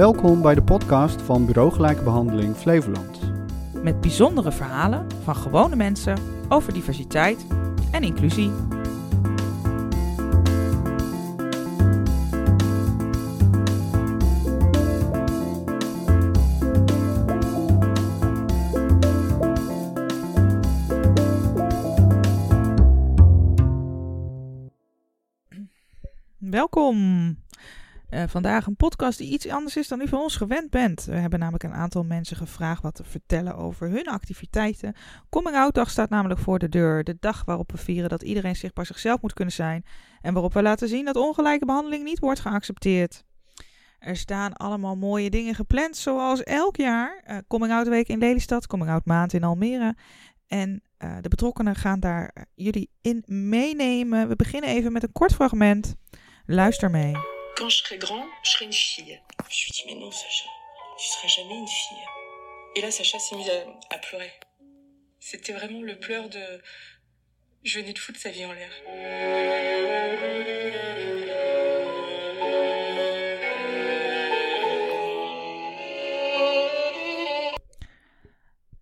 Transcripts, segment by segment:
Welkom bij de podcast van Bureau Gelijke Behandeling Flevoland. Met bijzondere verhalen van gewone mensen over diversiteit en inclusie. Welkom. Uh, vandaag een podcast die iets anders is dan u van ons gewend bent. We hebben namelijk een aantal mensen gevraagd wat te vertellen over hun activiteiten. Coming Out Dag staat namelijk voor de deur. De dag waarop we vieren dat iedereen zichtbaar zichzelf moet kunnen zijn. En waarop we laten zien dat ongelijke behandeling niet wordt geaccepteerd. Er staan allemaal mooie dingen gepland, zoals elk jaar. Uh, Coming Out Week in Lelystad, Coming Out Maand in Almere. En uh, de betrokkenen gaan daar jullie in meenemen. We beginnen even met een kort fragment. Luister mee. Quand je serai grand, je serai une fille. Je lui dis, mais non, Sacha, tu seras jamais une fille. Et là, Sacha s'est mise à, à pleurer. C'était vraiment le pleur de. Je venais de foutre sa vie en l'air.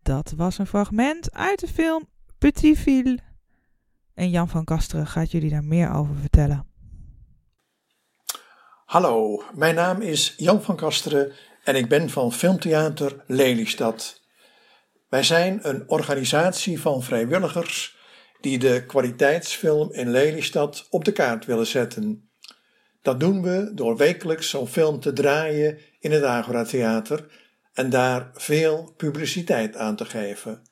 Dat was een fragment uit de film Petit Fil. En Jan van Kasteren gaat jullie daar meer over vertellen. Hallo, mijn naam is Jan van Kasteren en ik ben van Filmtheater Lelystad. Wij zijn een organisatie van vrijwilligers die de kwaliteitsfilm in Lelystad op de kaart willen zetten. Dat doen we door wekelijks zo'n film te draaien in het Agora Theater en daar veel publiciteit aan te geven.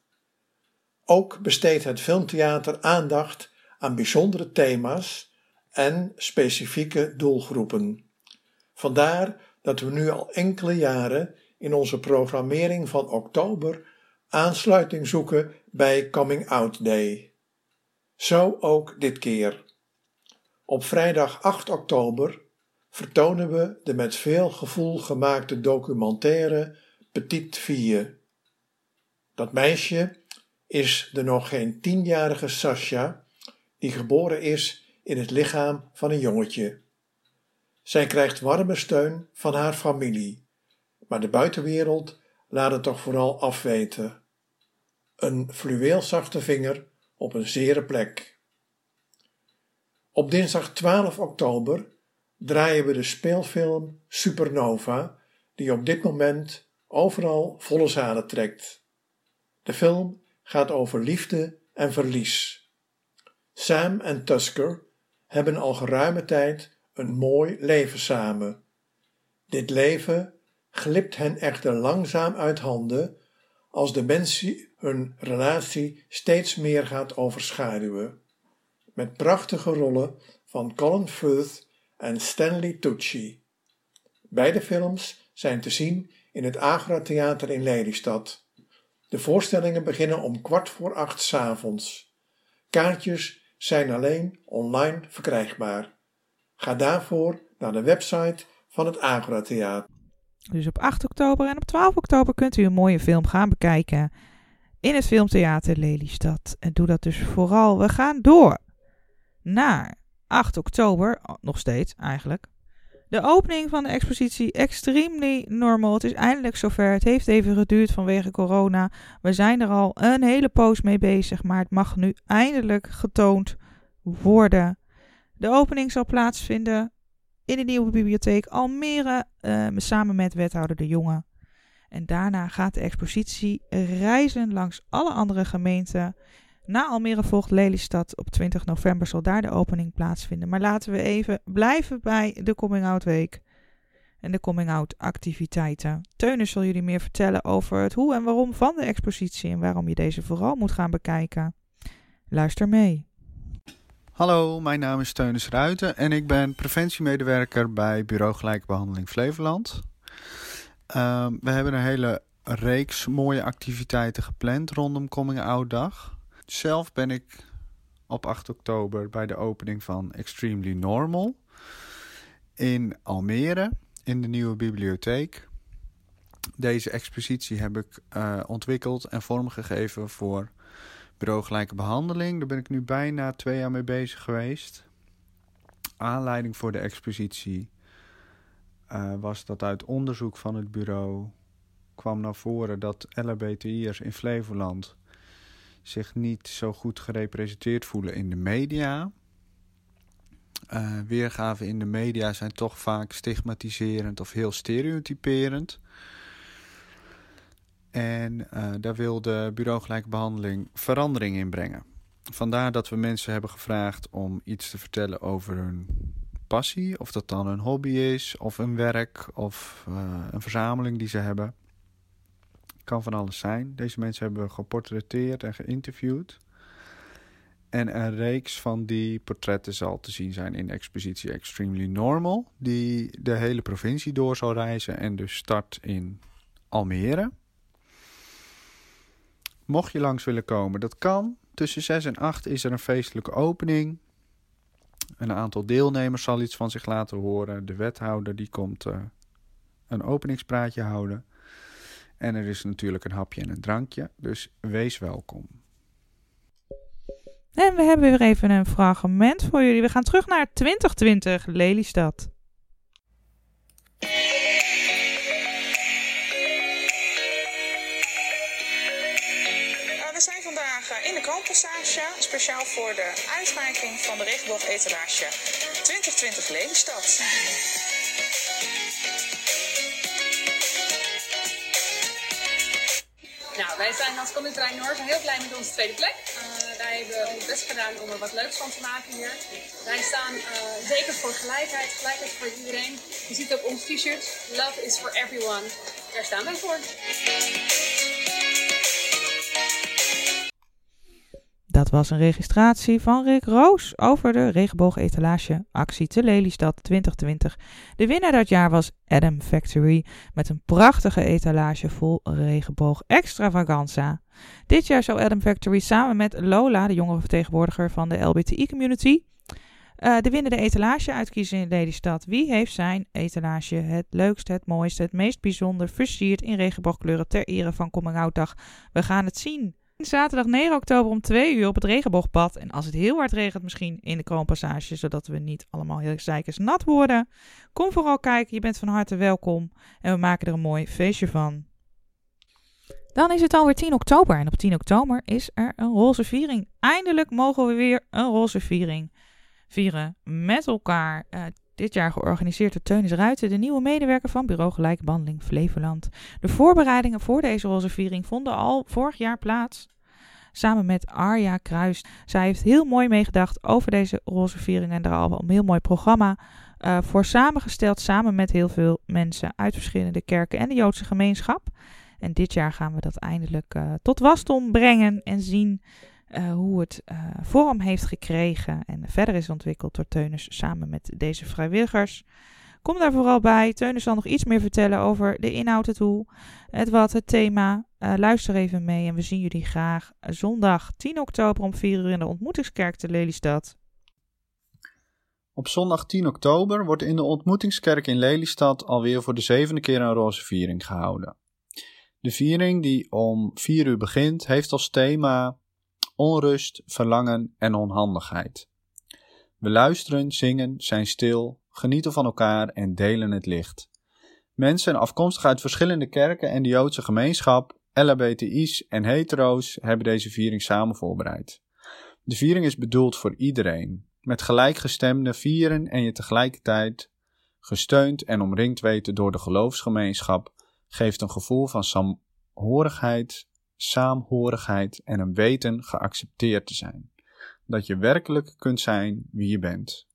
Ook besteedt het Filmtheater aandacht aan bijzondere thema's en specifieke doelgroepen. Vandaar dat we nu al enkele jaren in onze programmering van oktober aansluiting zoeken bij Coming Out Day. Zo ook dit keer. Op vrijdag 8 oktober vertonen we de met veel gevoel gemaakte documentaire Petit Fille. Dat meisje is de nog geen tienjarige Sasha, die geboren is in het lichaam van een jongetje. Zij krijgt warme steun van haar familie, maar de buitenwereld laat het toch vooral afweten. Een fluweelzachte vinger op een zere plek. Op dinsdag 12 oktober draaien we de speelfilm Supernova, die op dit moment overal volle zalen trekt. De film gaat over liefde en verlies. Sam en Tusker hebben al geruime tijd een mooi leven samen. Dit leven glipt hen echter langzaam uit handen als de mensen hun relatie steeds meer gaat overschaduwen. Met prachtige rollen van Colin Firth en Stanley Tucci. Beide films zijn te zien in het Agora Theater in Lelystad. De voorstellingen beginnen om kwart voor acht s avonds. Kaartjes zijn alleen online verkrijgbaar. Ga daarvoor naar de website van het Agora Theater. Dus op 8 oktober en op 12 oktober kunt u een mooie film gaan bekijken in het Filmtheater Lelystad. En doe dat dus vooral. We gaan door naar 8 oktober, nog steeds eigenlijk. De opening van de expositie Extremely Normal. Het is eindelijk zover. Het heeft even geduurd vanwege corona. We zijn er al een hele poos mee bezig, maar het mag nu eindelijk getoond worden. De opening zal plaatsvinden in de nieuwe bibliotheek Almere, uh, samen met wethouder De Jonge. En daarna gaat de expositie reizen langs alle andere gemeenten. Na Almere volgt Lelystad. Op 20 november zal daar de opening plaatsvinden. Maar laten we even blijven bij de Coming Out Week en de Coming Out activiteiten. Teunus zal jullie meer vertellen over het hoe en waarom van de expositie en waarom je deze vooral moet gaan bekijken. Luister mee. Hallo, mijn naam is Teunis Ruiten en ik ben preventiemedewerker bij Bureau Gelijkbehandeling Flevoland. Uh, we hebben een hele reeks mooie activiteiten gepland rondom Coming Out Dag. Zelf ben ik op 8 oktober bij de opening van Extremely Normal in Almere in de nieuwe bibliotheek. Deze expositie heb ik uh, ontwikkeld en vormgegeven voor bureau gelijke behandeling. Daar ben ik nu bijna twee jaar mee bezig geweest. Aanleiding voor de expositie uh, was dat uit onderzoek van het bureau kwam naar voren dat LHBTI'ers in Flevoland zich niet zo goed gerepresenteerd voelen in de media. Uh, weergaven in de media zijn toch vaak stigmatiserend of heel stereotyperend. En uh, daar wilde Bureau Gelijke Behandeling verandering in brengen. Vandaar dat we mensen hebben gevraagd om iets te vertellen over hun passie. Of dat dan een hobby is, of een werk, of uh, een verzameling die ze hebben. Kan van alles zijn. Deze mensen hebben we geportretteerd en geïnterviewd. En een reeks van die portretten zal te zien zijn in de expositie Extremely Normal, die de hele provincie door zal reizen en dus start in Almere. Mocht je langs willen komen, dat kan. Tussen 6 en 8 is er een feestelijke opening. Een aantal deelnemers zal iets van zich laten horen. De wethouder die komt uh, een openingspraatje houden. En er is natuurlijk een hapje en een drankje. Dus wees welkom. En we hebben weer even een fragment voor jullie. We gaan terug naar 2020 Lelystad. Kalmpassage, speciaal voor de uitreiking van de regenboog etalage 2020 Lelystad. Nou, wij zijn als Koninkrijk Noord heel blij met onze tweede plek. Uh, wij hebben ons best gedaan om er wat leuks van te maken hier. Wij staan uh, zeker voor gelijkheid, gelijkheid voor iedereen. Je ziet ook ons t-shirt, Love is for everyone. Daar staan wij voor. Dat was een registratie van Rick Roos over de regenboogetalage actie te Lelystad 2020. De winnaar dat jaar was Adam Factory met een prachtige etalage vol regenboog extravaganza. Dit jaar zou Adam Factory samen met Lola, de jongere vertegenwoordiger van de LBTI-community, uh, de winnende etalage uitkiezen in Lelystad. Wie heeft zijn etalage het leukst, het mooiste, het meest bijzonder versierd in regenboogkleuren ter ere van Coming Out Dag? We gaan het zien. Zaterdag 9 oktober om 2 uur op het regenboogpad. En als het heel hard regent, misschien in de kroonpassage, zodat we niet allemaal heel zeikers nat worden. Kom vooral kijken, je bent van harte welkom. En we maken er een mooi feestje van. Dan is het alweer 10 oktober. En op 10 oktober is er een roze viering. Eindelijk mogen we weer een roze viering vieren met elkaar. Uh, dit jaar georganiseerd door Teunis Ruiten, de nieuwe medewerker van Bureau Behandeling Flevoland. De voorbereidingen voor deze roze viering vonden al vorig jaar plaats. Samen met Arja Kruis. Zij heeft heel mooi meegedacht over deze roze viering en er al een heel mooi programma uh, voor samengesteld. Samen met heel veel mensen uit verschillende kerken en de Joodse gemeenschap. En dit jaar gaan we dat eindelijk uh, tot wasdom brengen en zien uh, hoe het uh, vorm heeft gekregen en verder is ontwikkeld door Teunis samen met deze vrijwilligers. Kom daar vooral bij. Teunis zal nog iets meer vertellen over de inhoud, het hoe, het wat, het thema. Uh, luister even mee en we zien jullie graag zondag 10 oktober om 4 uur in de ontmoetingskerk te Lelystad. Op zondag 10 oktober wordt in de ontmoetingskerk in Lelystad alweer voor de zevende keer een roze viering gehouden. De viering die om 4 uur begint heeft als thema onrust, verlangen en onhandigheid. We luisteren, zingen, zijn stil, genieten van elkaar en delen het licht. Mensen afkomstig uit verschillende kerken en de Joodse gemeenschap, LHBTI's en hetero's hebben deze viering samen voorbereid. De viering is bedoeld voor iedereen, met gelijkgestemde vieren en je tegelijkertijd gesteund en omringd weten door de geloofsgemeenschap geeft een gevoel van samhorigheid, saamhorigheid en een weten geaccepteerd te zijn. Dat je werkelijk kunt zijn wie je bent.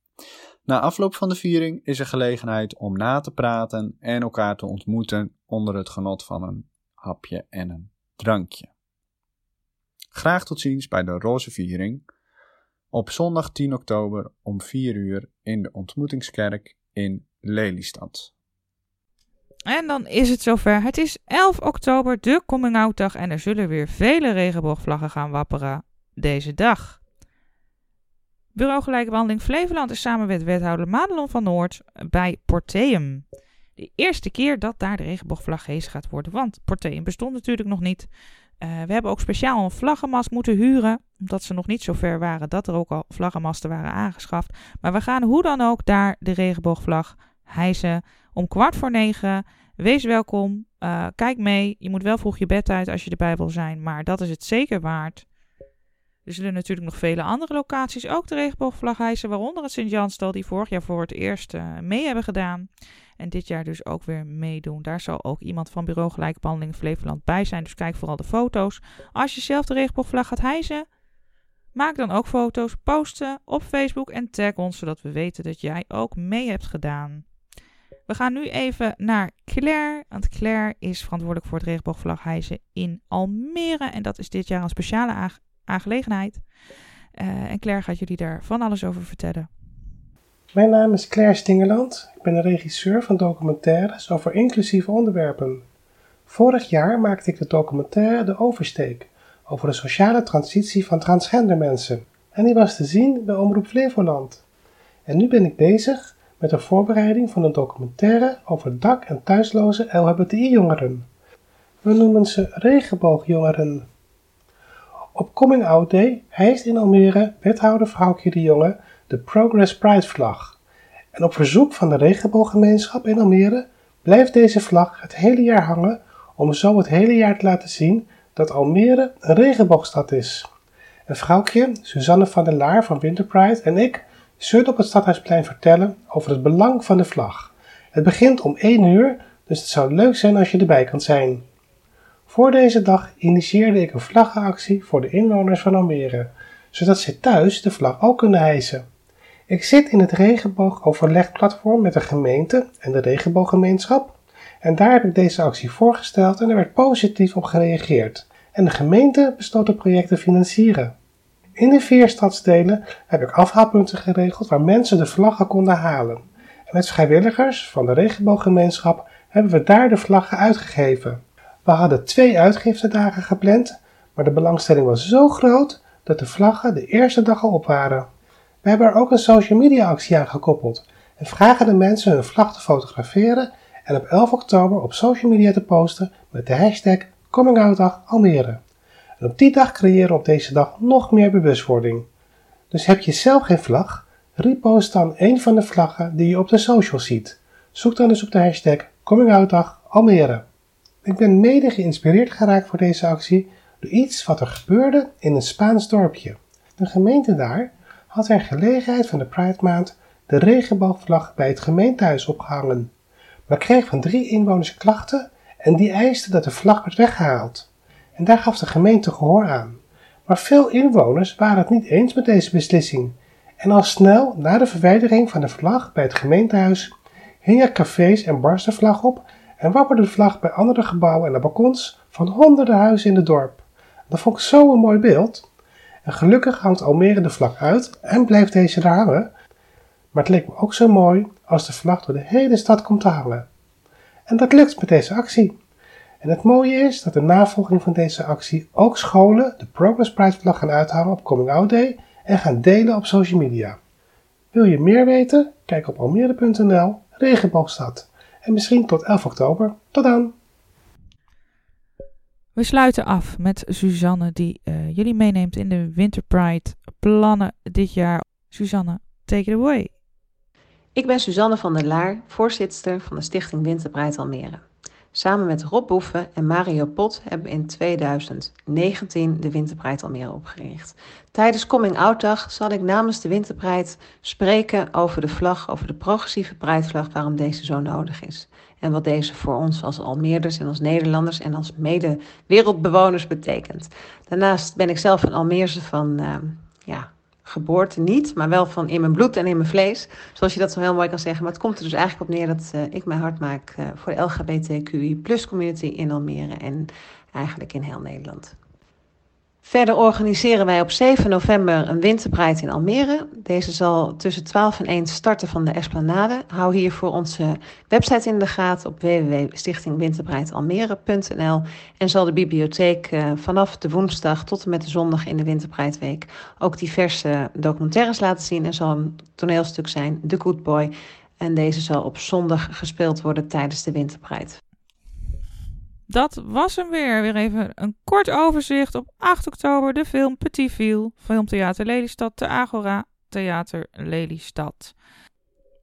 Na afloop van de viering is er gelegenheid om na te praten en elkaar te ontmoeten onder het genot van een hapje en een drankje. Graag tot ziens bij de Roze Viering op zondag 10 oktober om 4 uur in de ontmoetingskerk in Lelystad. En dan is het zover. Het is 11 oktober, de coming out dag. En er zullen weer vele regenboogvlaggen gaan wapperen deze dag. Bureau Gelijke Behandeling Flevoland is samen met wethouder Madelon van Noord bij Porteum. De eerste keer dat daar de regenboogvlag gehezen gaat worden. Want Porteum bestond natuurlijk nog niet. Uh, we hebben ook speciaal een vlaggenmast moeten huren. Omdat ze nog niet zo ver waren dat er ook al vlaggenmasten waren aangeschaft. Maar we gaan hoe dan ook daar de regenboogvlag hijsen om kwart voor negen. Wees welkom. Uh, kijk mee. Je moet wel vroeg je bed uit als je erbij wil zijn, maar dat is het zeker waard. Er zullen natuurlijk nog vele andere locaties ook de regenboogvlag hijsen, waaronder het Sint-Janstal, die vorig jaar voor het eerst uh, mee hebben gedaan. En dit jaar dus ook weer meedoen. Daar zal ook iemand van Bureau Gelijke Behandeling Flevoland bij zijn. Dus kijk vooral de foto's. Als je zelf de regenboogvlag gaat hijsen, maak dan ook foto's, posten op Facebook en tag ons, zodat we weten dat jij ook mee hebt gedaan. We gaan nu even naar Claire, want Claire is verantwoordelijk voor het regenboogvlag hijsen in Almere. En dat is dit jaar een speciale aangelegenheid. Uh, en Claire gaat jullie daar van alles over vertellen. Mijn naam is Claire Stingeland. Ik ben de regisseur van documentaires over inclusieve onderwerpen. Vorig jaar maakte ik de documentaire De Oversteek over de sociale transitie van transgender mensen. En die was te zien bij Omroep Flevoland. En nu ben ik bezig met de voorbereiding van een documentaire over dak- en thuisloze LHBTI-jongeren. We noemen ze regenboogjongeren. Op Coming Out Day hijst in Almere wethouder Vrouwtje de Jonge de Progress Pride vlag. En op verzoek van de regenbooggemeenschap in Almere blijft deze vlag het hele jaar hangen om zo het hele jaar te laten zien dat Almere een regenboogstad is. En vrouwtje, Suzanne van der Laar van Winter Pride en ik zullen op het Stadhuisplein vertellen over het belang van de vlag. Het begint om 1 uur, dus het zou leuk zijn als je erbij kan zijn. Voor deze dag initieerde ik een vlaggenactie voor de inwoners van Almere, zodat zij thuis de vlag ook kunnen hijsen. Ik zit in het regenboogoverlegplatform met de gemeente en de regenbooggemeenschap en daar heb ik deze actie voorgesteld en er werd positief op gereageerd. En de gemeente besloot het project te financieren. In de vier stadsdelen heb ik afhaalpunten geregeld waar mensen de vlaggen konden halen. En met vrijwilligers van de regenbooggemeenschap hebben we daar de vlaggen uitgegeven. We hadden twee uitgiftedagen gepland, maar de belangstelling was zo groot dat de vlaggen de eerste dag al op waren. We hebben er ook een social media actie aan gekoppeld en vragen de mensen hun vlag te fotograferen en op 11 oktober op social media te posten met de hashtag Coming Almere. Op die dag creëren op deze dag nog meer bewustwording. Dus heb je zelf geen vlag? Repost dan een van de vlaggen die je op de social ziet. Zoek dan dus op de hashtag Coming Almere. Ik ben mede geïnspireerd geraakt voor deze actie door iets wat er gebeurde in een Spaans dorpje. De gemeente daar had ter gelegenheid van de Pride Maand de regenboogvlag bij het gemeentehuis opgehangen, maar kreeg van drie inwoners klachten en die eisten dat de vlag werd weggehaald. En daar gaf de gemeente gehoor aan. Maar veel inwoners waren het niet eens met deze beslissing. En al snel na de verwijdering van de vlag bij het gemeentehuis hingen cafés en bars de vlag op en wapperde de vlag bij andere gebouwen en de balkons van honderden huizen in het dorp. Dat vond ik zo'n mooi beeld. En gelukkig hangt Almere de vlag uit en blijft deze daar hangen. Maar het leek me ook zo mooi als de vlag door de hele stad komt te hangen. En dat lukt met deze actie. En het mooie is dat de navolging van deze actie ook scholen de Progress Prize vlag gaan uithangen op Coming Out Day en gaan delen op social media. Wil je meer weten? Kijk op almere.nl regenboogstad. En misschien tot 11 oktober. Tot dan! We sluiten af met Suzanne die uh, jullie meeneemt in de Winter Pride plannen dit jaar. Suzanne, take it away. Ik ben Suzanne van der Laar, voorzitter van de Stichting Winter Pride Almere. Samen met Rob Boeven en Mario Pot hebben we in 2019 de Winterpride Almere opgericht. Tijdens Coming Out Dag zal ik namens de Winterpride spreken over de vlag, over de progressieve prijtvlag, waarom deze zo nodig is. En wat deze voor ons als Almeerders en als Nederlanders en als mede-wereldbewoners betekent. Daarnaast ben ik zelf een Almeerse van uh, ja, geboorte niet, maar wel van in mijn bloed en in mijn vlees. Zoals je dat zo heel mooi kan zeggen. Maar het komt er dus eigenlijk op neer dat uh, ik mijn hart maak uh, voor de LGBTQI plus community in Almere en eigenlijk in heel Nederland. Verder organiseren wij op 7 november een winterpride in Almere. Deze zal tussen 12 en 1 starten van de Esplanade. Hou hiervoor onze website in de gaten op www.stichtingwinterprijdealmere.nl en zal de bibliotheek uh, vanaf de woensdag tot en met de zondag in de Winterprideweek ook diverse documentaires laten zien. Er zal een toneelstuk zijn, The Good Boy. En deze zal op zondag gespeeld worden tijdens de Winterpride. Dat was hem weer. Weer even een kort overzicht. Op 8 oktober de film Petit Viel. Filmtheater Lelystad. De Agora Theater Lelystad.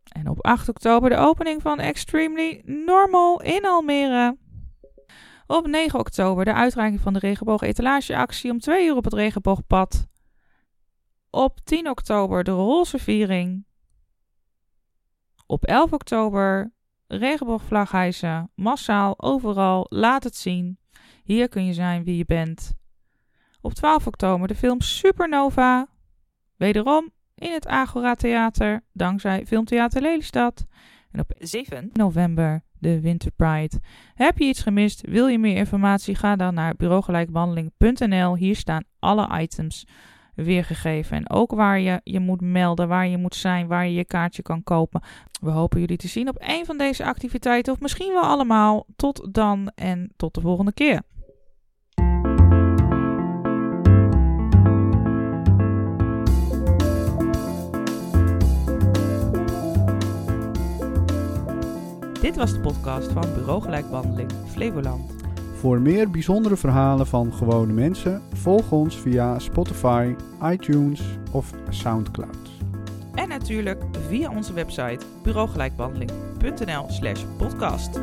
En op 8 oktober de opening van Extremely Normal in Almere. Op 9 oktober de uitreiking van de regenboog etalageactie om 2 uur op het regenboogpad. Op 10 oktober de roze viering. Op 11 oktober regenboogvlag hijsen, massaal, overal, laat het zien. Hier kun je zijn wie je bent. Op 12 oktober de film Supernova. Wederom in het Agora Theater, dankzij Filmtheater Lelystad. En op 7 november de Winter Pride. Heb je iets gemist? Wil je meer informatie? Ga dan naar bureaugelijkbehandeling.nl. Hier staan alle items weergegeven. En ook waar je je moet melden, waar je moet zijn, waar je je kaartje kan kopen. We hopen jullie te zien op een van deze activiteiten of misschien wel allemaal. Tot dan en tot de volgende keer. Dit was de podcast van Bureau Gelijkbehandeling Flevoland. Voor meer bijzondere verhalen van gewone mensen, volg ons via Spotify, iTunes of Soundcloud. En natuurlijk via onze website bureaugelijkbehandeling.nl slash podcast.